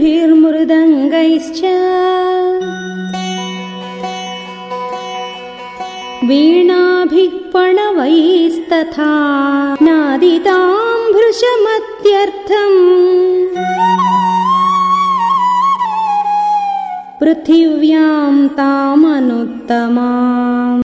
भिर्मृदङ्गैश्च वीणाभिप्रणवैस्तथा नादिताम्भृशमत्यर्थम् पृथिव्याम् तामनुत्तमा